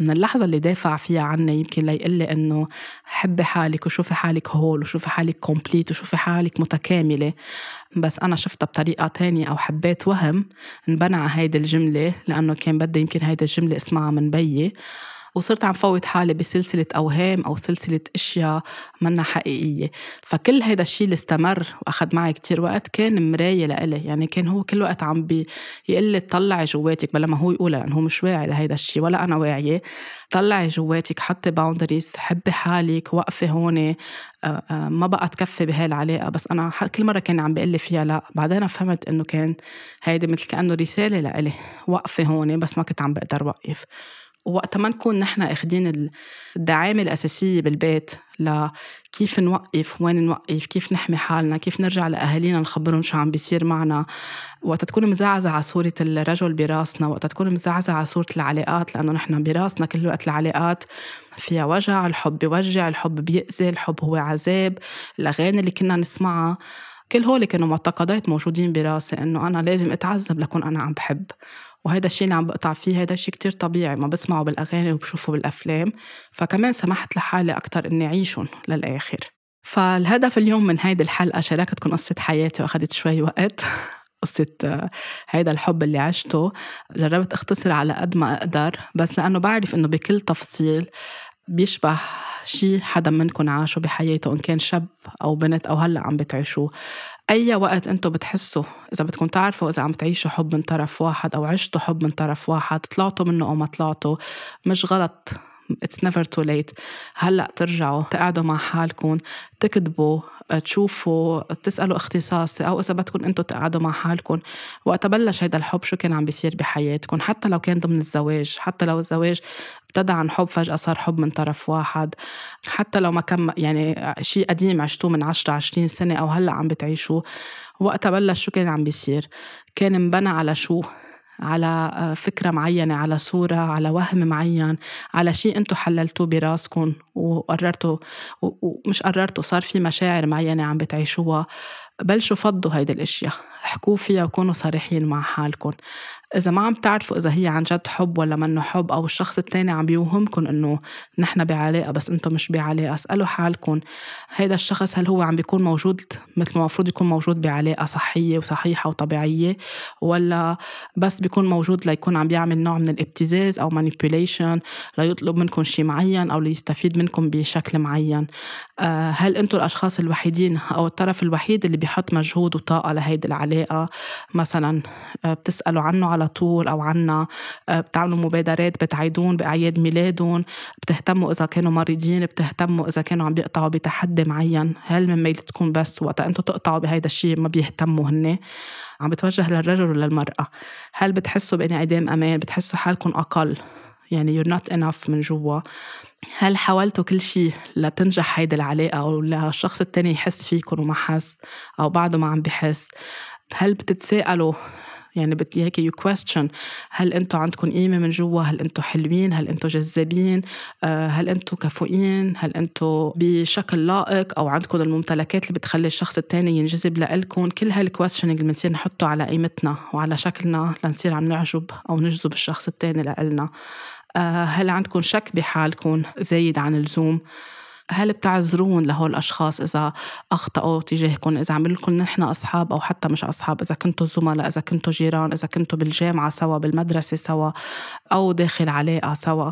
من اللحظة اللي دافع فيها عني يمكن ليقول لي إنه حبي حالك وشوفي حالك هول وشوفي حالك كومبليت وشوفي حالك متكاملة. بس أنا شفتها بطريقة تانية أو حبيت وهم انبنى هيدي الجملة لأنه كان بدي يمكن هيدي الجملة اسمعها من بيي. وصرت عم فوت حالي بسلسلة أوهام أو سلسلة أشياء منا حقيقية. فكل هيدا الشيء اللي استمر وأخذ معي كتير وقت كان مراية لإلي. يعني كان هو كل وقت عم بيقول لي طلعي جواتك بلا ما هو يقولها لأنه هو مش واعي لهيدا الشيء ولا أنا واعية. طلعي جواتك حطي boundaries حبي حالك وقفي هون. آه، آه، ما بقى تكفي بهاي العلاقة بس أنا كل مرة كان عم بيقول لي فيها لا. بعدين فهمت إنه كان هيدي مثل كأنه رسالة لإلي. وقفي هون بس ما كنت عم بقدر وقف. ووقت ما نكون نحن أخدين الدعامة الأساسية بالبيت لكيف نوقف؟ وين نوقف؟ كيف نحمي حالنا؟ كيف نرجع لأهالينا نخبرهم شو عم بيصير معنا؟ وقت تكون مزعزعة على صورة الرجل براسنا وقت تكون مزعزعة على صورة العلاقات لأنه نحن براسنا كل وقت العلاقات فيها وجع الحب بيوجع الحب بيأذي الحب هو عذاب الأغاني اللي كنا نسمعها كل هول كانوا معتقدات موجودين براسي إنه أنا لازم أتعذب لكون أنا عم بحب. وهذا الشيء اللي عم بقطع فيه هذا الشيء كتير طبيعي ما بسمعه بالأغاني وبشوفه بالأفلام فكمان سمحت لحالي أكتر إني أعيشهم للآخر. فالهدف اليوم من هيدي الحلقة شاركتكم قصة حياتي وأخذت شوي وقت. قصة هيدا الحب اللي عشته. جربت أختصر على قد ما أقدر بس لأنه بعرف إنه بكل تفصيل بيشبه شي حدا منكم عاشه بحياته إن كان شاب أو بنت أو هلأ عم بتعيشوه. أي وقت أنتم بتحسوا إذا بدكم تعرفوا إذا عم تعيشوا حب من طرف واحد أو عشتوا حب من طرف واحد طلعتوا منه أو ما طلعتوا مش غلط. It's never too late. هلأ ترجعوا تقعدوا مع حالكم تكتبوا تشوفوا تسألوا اختصاصي أو إذا بدكم أنتم تقعدوا مع حالكم. وقت بلش هيدا الحب شو كان عم بيصير بحياتكم؟ حتى لو كان ضمن الزواج حتى لو الزواج ابتدى عن حب فجأة صار حب من طرف واحد. حتى لو ما كان يعني شيء قديم عشتوه من 10 20 سنة أو هلأ عم بتعيشوه. وقتها بلش شو كان عم بيصير؟ كان مبنى على شو؟ على آه، فكرة معينة على صورة على وهم معين على شيء أنتم حللتوه براسكم وقررتوا ومش قررتوا صار في مشاعر معينة عم بتعيشوها. بلشوا فضوا هيدي الإشياء. احكوا فيها وكونوا صريحين مع حالكم إذا ما عم تعرفوا إذا هي عن جد حب ولا منه حب أو الشخص التاني عم بيوهمكم إنه نحن بعلاقة بس أنتم مش بعلاقة اسألوا حالكم هيدا الشخص هل هو عم بيكون موجود مثل ما المفروض يكون موجود بعلاقة صحية وصحيحة وطبيعية ولا بس بيكون موجود ليكون عم بيعمل نوع من الابتزاز أو مانيبيوليشن ليطلب منكم شيء معين أو ليستفيد منكم بشكل معين؟ آه، هل أنتم الأشخاص الوحيدين أو الطرف الوحيد اللي بيحط مجهود وطاقة لهيدي العلاقه مثلا آه، بتسألوا عنه على طول أو عنا آه، بتعملوا مبادرات بتعيدون بأعياد ميلادهم بتهتموا إذا كانوا مريضين بتهتموا إذا كانوا عم بيقطعوا بتحدي معين. هل من ميلتكم بس وقت أنتم تقطعوا بهيدا الشيء ما بيهتموا هن عم بتوجه للرجل وللمرأة. هل بتحسوا بانعدام أمان؟ بتحسوا حالكم أقل؟ يعني you're not enough من جوا. هل حاولتوا كل شيء لتنجح هيدي العلاقة أو للشخص التاني يحس فيكم وما حس أو بعده ما عم بحس هل بتتساءلوا؟ يعني بدي هيك you question هل أنتم عندكم قيمة من جوا؟ هل أنتم حلوين؟ هل أنتم جذابين؟ آه، هل أنتم كفؤين هل أنتم بشكل لائق؟ أو عندكم الممتلكات اللي بتخلي الشخص الثاني ينجذب لإلكم؟ كل هال questioning اللي بنصير نحطه على قيمتنا وعلى شكلنا لنصير عم نعجب أو نجذب الشخص الثاني لإلنا. آه، هل عندكم شك بحالكم زايد عن اللزوم؟ هل بتعذرون لهول الأشخاص إذا أخطأوا تجاهكم إذا عملوا لكم نحن أصحاب أو حتى مش أصحاب إذا كنتوا زملاء إذا كنتوا جيران إذا كنتوا بالجامعة سوا بالمدرسة سوا أو داخل علاقة سوا؟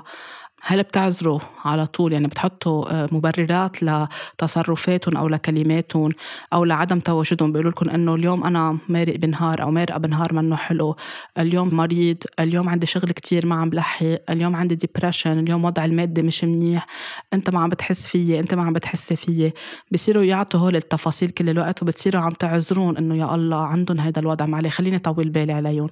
هل بتعذروا على طول؟ يعني بتحطوا آه، مبررات لتصرفاتهم أو لكلماتهم أو لعدم تواجدهم. بيقولوا لكم إنه اليوم أنا مارق بنهار أو مارقه بنهار منه حلو. اليوم مريض اليوم عندي شغل كتير ما عم بلحق. اليوم عندي ديبرشن اليوم وضع المادي مش منيح. أنت ما عم بتحس فيي أنت ما عم بتحسي فيي. بصيروا يعطوا هول التفاصيل كل الوقت وبتصيروا عم تعذرون إنه يا الله عندهم هذا الوضع معلي. خليني طول بالي عليهم.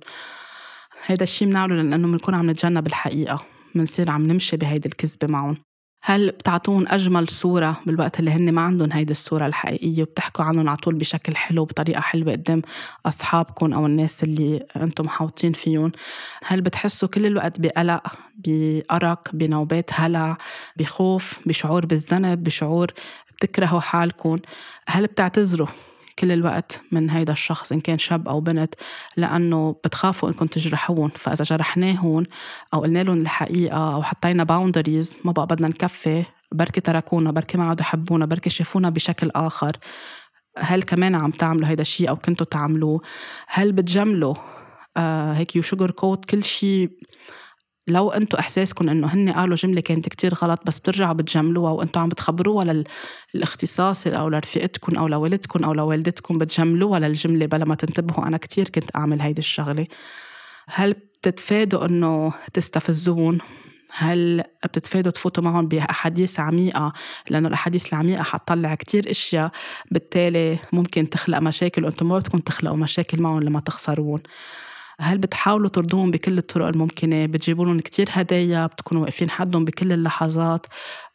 هذا الشيء بنعمله لأنه بنكون عم نتجنب الحقيقة. منصير عم نمشي بهيدي الكذبة معهم. هل بتعطون أجمل صورة بالوقت اللي هن ما عندهم هيدي الصورة الحقيقية وبتحكوا عنهم على طول بشكل حلو بطريقة حلوة قدام أصحابكم أو الناس اللي أنتم محاوطين فيهم هل بتحسوا كل الوقت بقلق بأرق بنوبات هلع بخوف بشعور بالذنب بشعور بتكرهوا حالكم هل بتعتذروا؟ كل الوقت من هيدا الشخص إن كان شاب أو بنت لأنه بتخافوا إنكم تجرحون فإذا جرحناهم أو قلنا لهم الحقيقة أو حطينا باوندريز ما بقى بدنا نكفي. بركي تركونا بركي ما عادوا يحبونا بركي شافونا بشكل آخر. هل كمان عم تعملوا هيدا الشيء أو كنتوا تعملوه؟ هل بتجملوا آه هيك you sugarcoat كل شيء لو أنتم احساسكم انه هن قالوا جملة كانت كتير غلط بس بترجعوا بتجملوها وأنتم عم بتخبروها للاختصاصي أو لرفيقتكم أو لوالدكم أو لوالدتكم بتجملوها للجملة بلا ما تنتبهوا أنا كتير كنت أعمل هيدي الشغلة. هل بتتفادوا انه تستفزون؟ هل بتتفادوا تفوتوا معهم بأحاديث عميقة؟ لأنه الأحاديث العميقة حتطلع كتير إشياء بالتالي ممكن تخلق مشاكل وأنتم ما بدكم تخلقوا مشاكل معهم لما تخسرون هل بتحاولوا ترضوهم بكل الطرق الممكنة؟ بتجيبوا لهم كتير هدايا بتكونوا واقفين حدهم بكل اللحظات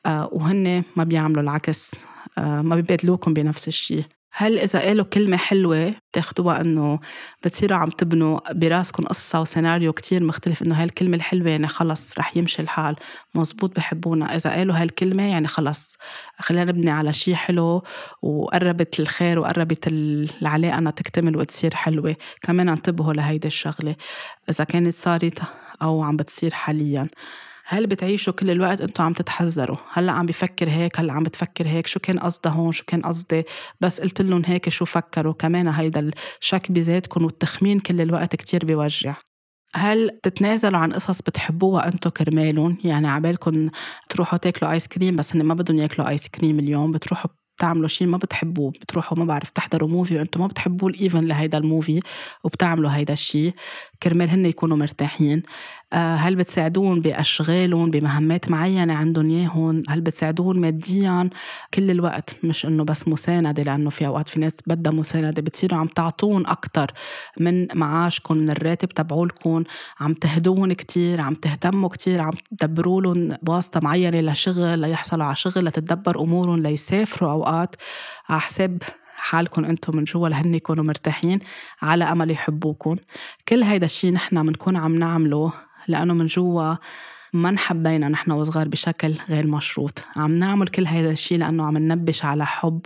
آه، وهن ما بيعملوا العكس آه، ما بيبادلوكم بنفس الشيء هل إذا قالوا كلمة حلوة بتاخدوها إنه بتصيروا عم تبنوا براسكم قصة وسيناريو كتير مختلف إنه هاي الكلمة الحلوة يعني خلص رح يمشي الحال. مزبوط بحبونا. إذا قالوا هاي الكلمة يعني خلص. خلينا نبني على شيء حلو وقربت الخير وقربت العلاقة أنها تكتمل وتصير حلوة. كمان انتبهوا لهيدي الشغلة. إذا كانت صارت أو عم بتصير حالياً. هل بتعيشوا كل الوقت أنتم عم تتحذروا؟ هلا عم بفكر هيك هلا عم بتفكر هيك شو كان قصدها هون شو كان قصدي؟ بس قلت لهم هيك شو فكروا. كمان هيدا الشك بذاتكم والتخمين كل الوقت كتير بيوجع. هل تتنازلوا عن قصص بتحبوها أنتم كرمالهم؟ يعني عبالكم تروحوا تاكلوا ايس كريم بس هن ما بدهم ياكلوا ايس كريم اليوم بتروحوا بتعملوا شيء ما بتحبوه بتروحوا ما بعرف تحضروا movie وأنتم ما بتحبوا ال even لهيدا ال movie وبتعملوا هيدا الشيء كرمال هن يكونوا مرتاحين. هل بتساعدون بأشغالهم بمهمات معينة عندهم إياهم؟ هل بتساعدون ماديا؟ كل الوقت مش إنه بس مساندة لأنه في أوقات في ناس بدها مساندة بتصيروا عم تعطون أكتر من معاشكم من الراتب تبعولكم. عم تهدون كتير عم تهتموا كتير عم تدبروا لهم واسطة معينة لشغل ليحصلوا على شغل لتتدبر أمورهم ليسافروا أوقات. على حساب حالكم أنتم من جوا لهن يكونوا مرتاحين على أمل يحبوكم. كل هيدا الشيء نحن بنكون عم نعمله لأنه من جوا ما انحبينا نحن وصغار بشكل غير مشروط. عم نعمل كل هيدا الشيء لأنه عم ننبش على حب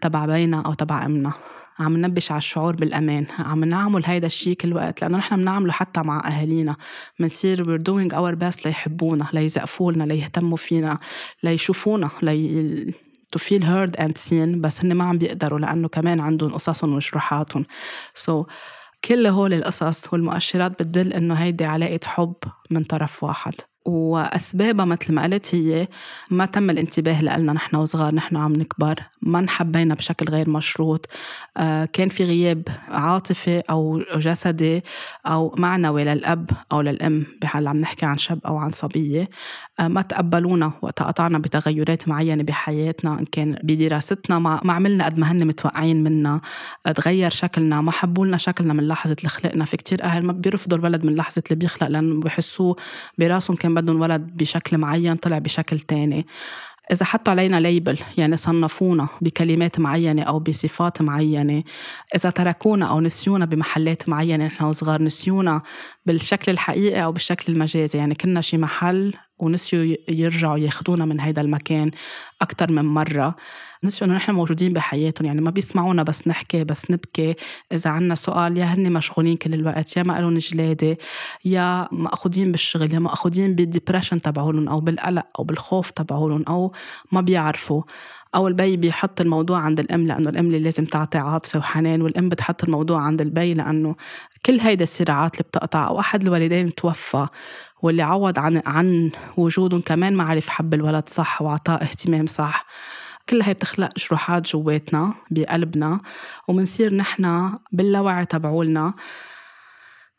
تبع بينا أو تبع أمنا. عم ننبش على الشعور بالأمان. عم نعمل هيدا الشيء كل وقت لأنه نحن بنعمله حتى مع أهالينا. بنصير we're doing our best ليحبونا ليزقفوا لنا ليهتموا فينا ليشوفونا لي to feel heard and seen. بس هن ما عم بيقدروا لأنه كمان عندهم قصصهم وجروحاتهم. So كل هول القصص والمؤشرات بتدل إنه هيدي علاقة حب من طرف واحد. وأسبابها مثل ما قلت هي ما تم الانتباه لنا نحن وصغار نحن عم نكبر ما انحبينا بشكل غير مشروط. آه، كان في غياب عاطفي أو جسدي أو معنوي للأب أو للأم بحال عم نحكي عن شاب أو عن صبية. آه، ما تقبلونا وقت قطعنا بتغيرات معينة بحياتنا إن كان بدراستنا ما عملنا قد ما هن متوقعين منا تغير شكلنا ما حبوا لنا شكلنا من لحظة اللي خلقنا في كتير أهل ما بيرفضوا الولد من لحظة اللي بيخلق لأنه بحسوه براسهم كان بدهم ولد بشكل معين طلع بشكل تاني. إذا حطوا علينا label يعني صنفونا بكلمات معينة أو بصفات معينة. إذا تركونا أو نسيونا بمحلات معينة نحن وصغار نسيونا بالشكل الحقيقي أو بالشكل المجازي. يعني كنا شي محل ونسيوا يرجعوا ياخدونا من هيدا المكان أكتر من مرة. نسيوا إنه نحن موجودين بحياتهم يعني ما بيسمعونا بس نحكي بس نبكي. إذا عنا سؤال يا هن مشغولين كل الوقت يا ما لهم جلادة يا مأخودين بالشغل يا مأخودين بال depression تبعولن أو بالقلق أو بالخوف تبعولن أو ما بيعرفوا. أو البي بيحط الموضوع عند الأم لأنه الأم اللي لازم تعطي عاطفة وحنان والأم بتحط الموضوع عند البي لأنه كل هيدا الصراعات اللي بتقطع أو أحد الوالدين توفى. واللي عوض عن عن وجودهم كمان ما عرف حب الولد صح وعطاه اهتمام صح. كل هاي بتخلق جروحات جواتنا بقلبنا ومنصير نحن باللاوعي تبعولنا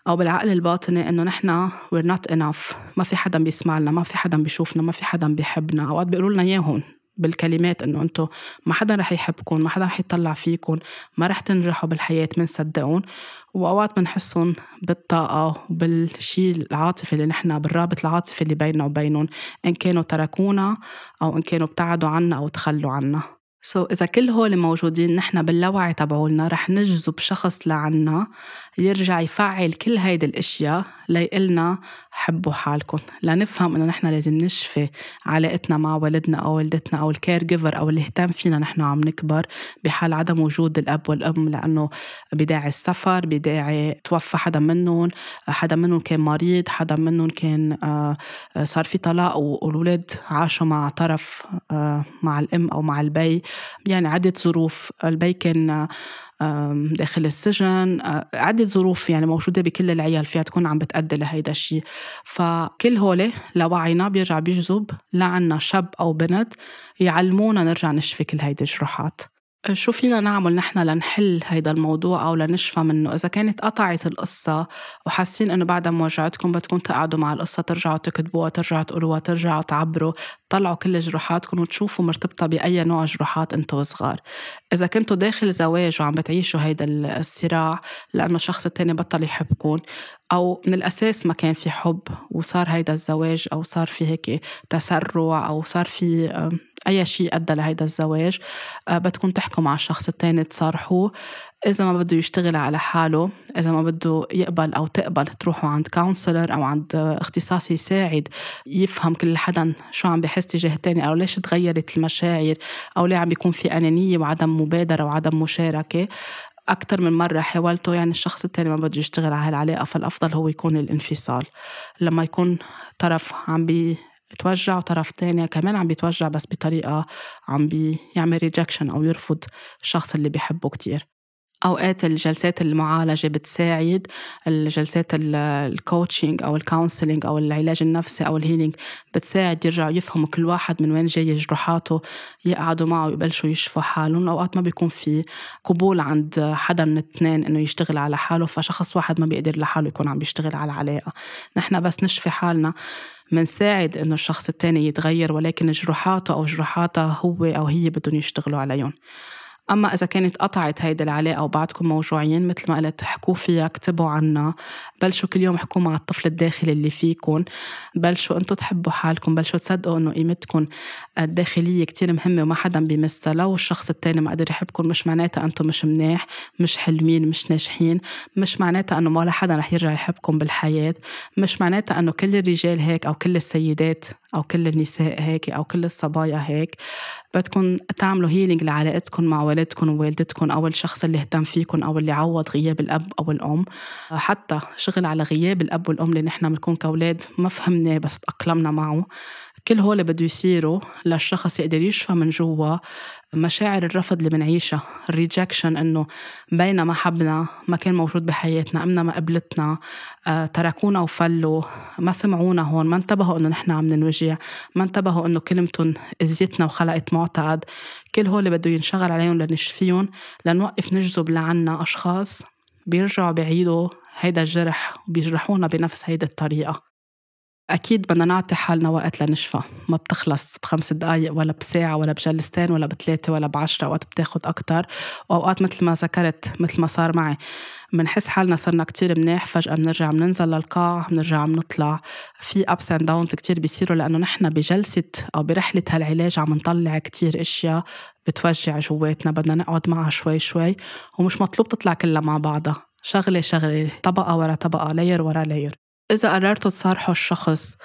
أو بالعقل الباطني إنه نحن we're not enough. ما في حدا بيسمع لنا ما في حدا بيشوفنا ما في حدا بيحبنا. أوقات بيقولوا لنا إياهم بالكلمات إنه أنتم ما حدا رح يحبكم ما حدا رح يطلع فيكم ما رح تنجحوا بالحياة بنصدقهم وأوقات بنحسهم بالطاقة وبالشيء العاطفي اللي نحن بالرابط العاطفي اللي بيننا وبينهم إن كانوا تركونا أو إن كانوا ابتعدوا عنا أو تخلوا عنا. سو so, إذا كل هول موجودين نحن باللاوعي تبعولنا رح نجذب شخص لعنا يرجع يفعل كل هيدي الأشياء ليقلنا حبوا حالكم لنفهم إنه نحن لازم نشفي علاقتنا مع والدنا أو والدتنا أو ال caregiver أو اللي اهتم فينا نحن عم نكبر بحال عدم وجود الأب والأم لأنه بداعي السفر بداعي توفى حدا منهم حدا منهم كان مريض حدا منهم كان آه، صار في طلاق والولاد عاشوا مع طرف آه، مع الأم أو مع البي. يعني عدة ظروف البي كان داخل السجن عدة ظروف يعني موجودة بكل العيال فيها تكون عم بتأدي لهيدا الشيء فكل هولي لوعينا بيرجع بيجذب لعنا شاب أو بنت يعلمونا نرجع نشفي كل هيدي الجروحات. شو فينا نعمل نحن لنحل هيدا الموضوع أو لنشفى منه؟ إذا كانت قطعت القصة وحاسين إنه بعدها موجعتكم بدكم تقعدوا مع القصة ترجعوا تكتبوها ترجعوا تقولوها ترجعوا تعبروا تطلعوا كل جروحاتكم وتشوفوا مرتبطة بأي نوع جروحات أنتوا صغار. إذا كنتوا داخل زواج وعم بتعيشوا هيدا الصراع لأنه الشخص التاني بطل يحبكم أو من الأساس ما كان في حب وصار هيدا الزواج أو صار في هيك تسرع أو صار في أي شيء أدى لهيدا الزواج آه، بدكم تحكوا مع الشخص التاني تصارحوه إذا ما بده يشتغل على حاله إذا ما بده يقبل أو تقبل تروحوا عند كونسلر أو عند اختصاصي يساعد يفهم كل حدا شو عم بحس تجاه التاني أو ليش تغيرت المشاعر أو ليه عم بيكون في أنانية وعدم مبادرة وعدم مشاركة. أكثر من مرة حاولته يعني الشخص التاني ما بده يشتغل على هالعلاقة فالأفضل هو يكون الانفصال. لما يكون طرف عم بي توجع وطرف تاني كمان عم بيتوجع بس بطريقة عم بيعمل rejection أو يرفض الشخص اللي بيحبه كتير. أوقات الجلسات المعالجة بتساعد الجلسات ال coaching أو ال counseling أو العلاج النفسي أو ال healing بتساعد يرجعوا يفهموا كل واحد من وين جاي جروحاته يقعدوا معه ويبلشوا يشفوا حالهم. أوقات ما بيكون في قبول عند حدا من الاثنين إنه يشتغل على حاله فشخص واحد ما بيقدر لحاله يكون عم بيشتغل على علاقة. نحن بس نشفي حالنا منساعد إنه الشخص التاني يتغير ولكن جروحاته أو جروحاتها هو أو هي بدهم يشتغلوا عليهم. أما إذا كانت قطعت هيدي العلاقة وبعدكم موجوعين مثل ما قلت احكوا فيها اكتبوا عنها بلشوا كل يوم احكوا مع الطفل الداخلي اللي فيكم بلشوا أنتم تحبوا حالكم بلشوا تصدقوا إنه قيمتكم الداخلية كتير مهمة وما حدا بيمسها. لو الشخص التاني ما قدر يحبكم مش معناتها أنتم مش مناح مش حلمين مش ناجحين. مش معناتها إنه ولا حدا رح يرجع يحبكم بالحياة. مش معناتها إنه كل الرجال هيك أو كل السيدات أو كل النساء هيك أو كل الصبايا هيك بدكم تعملوا هيلينج لعلاقتكم مع والدكم ووالدتكم أو الشخص اللي اهتم فيكم أو اللي عوض غياب الأب أو الأم. حتى شغل على غياب الأب والأم اللي نحن بنكون كأولاد ما فهمناه بس تأقلمنا معه. كل هول بده يصيروا للشخص يقدر يشفى من جوا مشاعر الرفض اللي بنعيشها الريجكشن إنه بينما حبنا ما كان موجود بحياتنا أمنا ما قبلتنا آه، تركونا وفلوا ما سمعونا هون ما انتبهوا إنه نحن عم ننوجع ما انتبهوا إنه كلمتهم اذيتنا وخلقت معتقد. كل هول بده ينشغل عليهم لنشفيهم لنوقف نجذب لعنا أشخاص بيرجعوا بيعيدوا هيدا الجرح وبيجرحونا بنفس هيدي الطريقة. أكيد بدنا نعطي حالنا وقت لنشفى. ما بتخلص بخمس دقايق ولا بساعة ولا بجلستين ولا بثلاثة ولا بعشرة أوقات بتاخد أكتر. وأوقات مثل ما ذكرت مثل ما صار معي. بنحس حالنا صرنا كتير منيح فجأة بنرجع بننزل للقاع بنرجع بنطلع في أبس أند داونز كتير بيصيروا لأنه نحن بجلسة أو برحلة هالعلاج عم نطلع كتير أشياء بتوجع جواتنا بدنا نقعد معها شوي شوي. ومش مطلوب تطلع كلها مع بعضها. شغلة شغلة. طبقة ورا طبقة layer ورا layer إذا قررتوا تصارحوا الشخص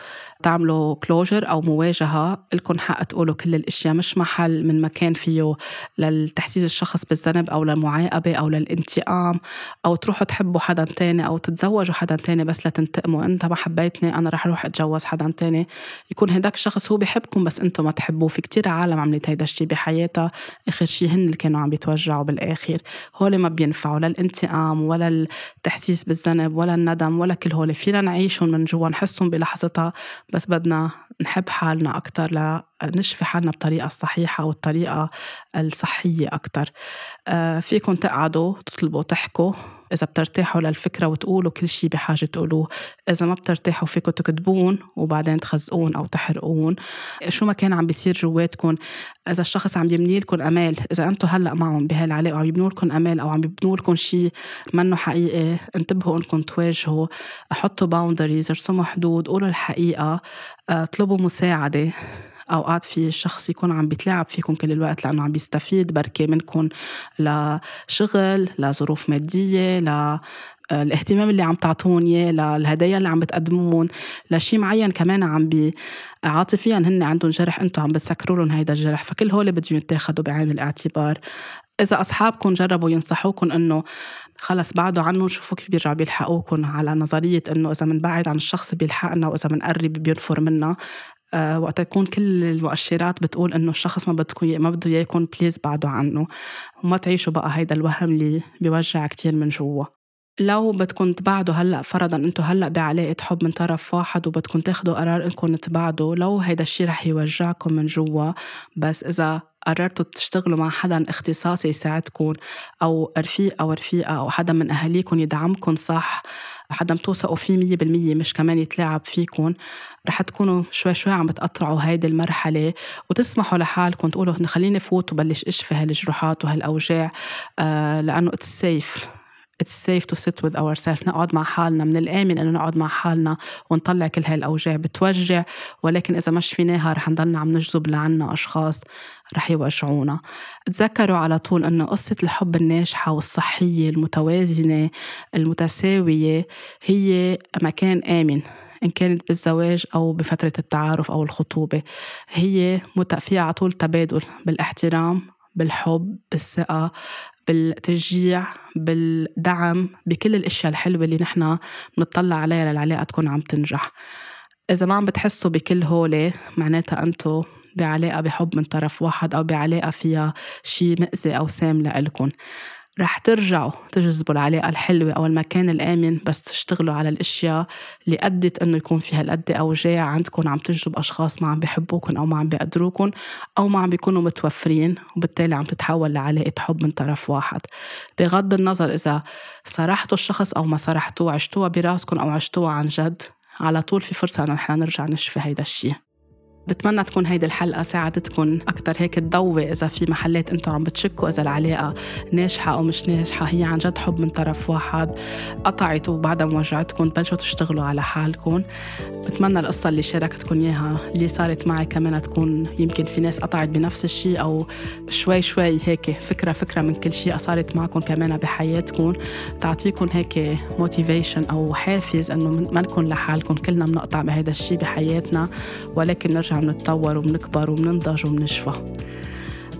تعملوا closure أو مواجهة لكم حق تقولوا كل الأشياء مش محل من مكان فيه للتحسيس الشخص بالذنب أو للمعاقبة أو للانتقام أو تروحوا تحبوا حدا تاني أو تتزوجوا حدا تاني بس لتنتقموا. أنت ما حبيتني أنا رح أروح أتجوز حدا تاني. يكون هداك الشخص هو بحبكم بس أنتم ما تحبوه. في كتير عالم عملت هيدا الشيء بحياتها. آخر شيء هن اللي كانوا عم بيتوجعوا بالآخر. هول ما بينفعوا لا الانتقام ولا التحسيس بالذنب ولا الندم ولا كل هول فينا نعيشهم من جوا نحسهم بلحظتها بس بدنا نحب حالنا أكتر لنشفي حالنا بطريقة الصحيحة والطريقة الصحية أكتر. آه، فيكم تقعدوا تطلبوا تحكوا. إذا بترتاحوا للفكرة وتقولوا كل شيء بحاجة تقولوه. إذا ما بترتاحوا فيكم تكتبون وبعدين تخزقون أو تحرقون. شو ما كان عم بيصير جواتكم. إذا الشخص عم يبني لكم أمال إذا أنتم هلأ معهم بهالعلاقة وعم يبنوا لكم أمال أو عم يبنوا لكم شيء منه حقيقي انتبهوا إنكم تواجهوا. حطوا باوندريز ارسموا حدود قولوا الحقيقة آه، اطلبوا مساعدة. أوقات في شخص يكون عم بيتلاعب فيكم كل الوقت لأنه عم بيستفيد بركي منكم لشغل لظروف مادية ل الاهتمام اللي عم تعطون اياه للهدايا اللي عم بتقدمون لشيء معين كمان عم بي عاطفيا هن عندهم جرح أنتم عم بتسكروا لهم هيدا الجرح فكل هول بدهم يتاخذوا بعين الاعتبار. إذا أصحابكم جربوا ينصحوكم إنه خلص بعدوا عنهم شوفوا كيف بيرجعوا بيلحقوكم على نظرية إنه إذا بنبعد عن الشخص بيلحقنا وإذا بنقرب بينفر منا. آه، وقت يكون كل المؤشرات بتقول إنه الشخص ما بدكم ما بده اياكم please بعدوا عنه. وما تعيشوا بقى هيدا الوهم اللي بيوجع كتير من جوا. لو بدكم تبعدوا هلأ فرضا أنتم هلأ بعلاقة حب من طرف واحد وبدكم تاخدوا قرار إنكم تبعدوا لو هيدا الشيء رح يوجعكم من جوا بس إذا قررتوا تشتغلوا مع حدا اختصاصي يساعدكم أو رفيق أو رفيقه أو حدا من أهاليكم يدعمكم صح حدا بتوثقوا فيه مية بالمية مش كمان يتلاعب فيكم رح تكونوا شوي شوي عم بتقطعوا هيدي المرحلة وتسمحوا لحالكم تقولوا خليني فوت وبلش إشفي هالجروحات وهالأوجاع آه لأنه it's safe it's safe to sit with ourselves. نقعد مع حالنا من الآمن إنه نقعد مع حالنا ونطلع كل هاي الأوجاع. بتوجع ولكن إذا ما شفيناها رح نضلنا عم نجذب لعنا أشخاص رح يوجعونا. تذكروا على طول إنه قصة الحب الناجحة والصحية المتوازنة المتساوية هي مكان آمن إن كانت بالزواج أو بفترة التعارف أو الخطوبة. هي فيها على طول تبادل بالاحترام بالحب بالثقة بالتشجيع بالدعم بكل الأشياء الحلوة اللي نحن بنطلع عليها للعلاقة تكون عم تنجح. إذا ما عم بتحسوا بكل هولي معناتها أنتم بعلاقة بحب من طرف واحد أو بعلاقة فيها شيء مأذي أو سام لإلكم. رح ترجعوا تجذبوا العلاقة الحلوة أو المكان الآمن بس تشتغلوا على الأشياء اللي أدت إنه يكون في هالقد أوجاع عندكم عم تجذب أشخاص ما عم بيحبوكم أو ما عم بيقدروكم أو ما عم بيكونوا متوفرين وبالتالي عم تتحول لعلاقة حب من طرف واحد. بغض النظر إذا صرحتوا الشخص أو ما صرحتوه عشتوها براسكم أو عشتوها عن جد على طول في فرصة إنه نحن نرجع نشفي هيدا الشيء بتمنى تكون هيدي الحلقة ساعدتكم أكثر هيك تضوي إذا في محلات أنتم عم بتشكوا إذا العلاقة ناجحة أو مش ناجحة. هي عن جد حب من طرف واحد. قطعت وبعدها موجعتكم تبلشوا تشتغلوا على حالكم بتمنى القصة اللي شاركتكم إياها. اللي صارت معي كمان تكون يمكن في ناس قطعت بنفس الشيء أو شوي شوي هيك فكرة فكرة من كل شيء صارت معكم كمان بحياتكم تعطيكم هيك موتيفيشن أو حافز إنه ما نكون لحالكم كلنا بنقطع بهذا الشيء بحياتنا. ولكن نرجع عم نتطور وبنكبر وبننضج وبنشفى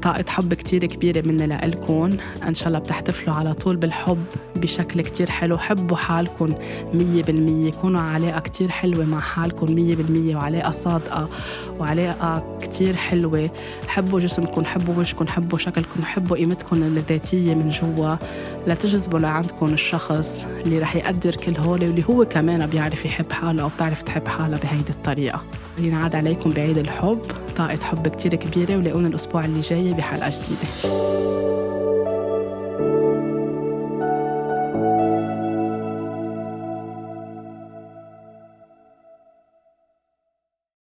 طاقة حب كتير كبيرة مني لإلكم إن شاء الله بتحتفلوا على طول بالحب بشكل كتير حلو. حبوا حالكم مية بالمية. كونوا علاقة كتير حلوة مع حالكم مية بالمية وعلاقة صادقة وعلاقة كتير حلوة. حبوا جسمكم حبوا وجهكم حبوا شكلكم حبوا قيمتكم الذاتية من جوا. لتجذبوا لعندكم الشخص اللي رح يقدر كل هول واللي هو كمان بيعرف يحب حاله أو بتعرف تحب حالها بهيدي الطريقة. ينعاد عليكم بعيد الحب. طاقة حب كتير كبيرة ولاقونا الأسبوع اللي جاي بحلقة جديدة.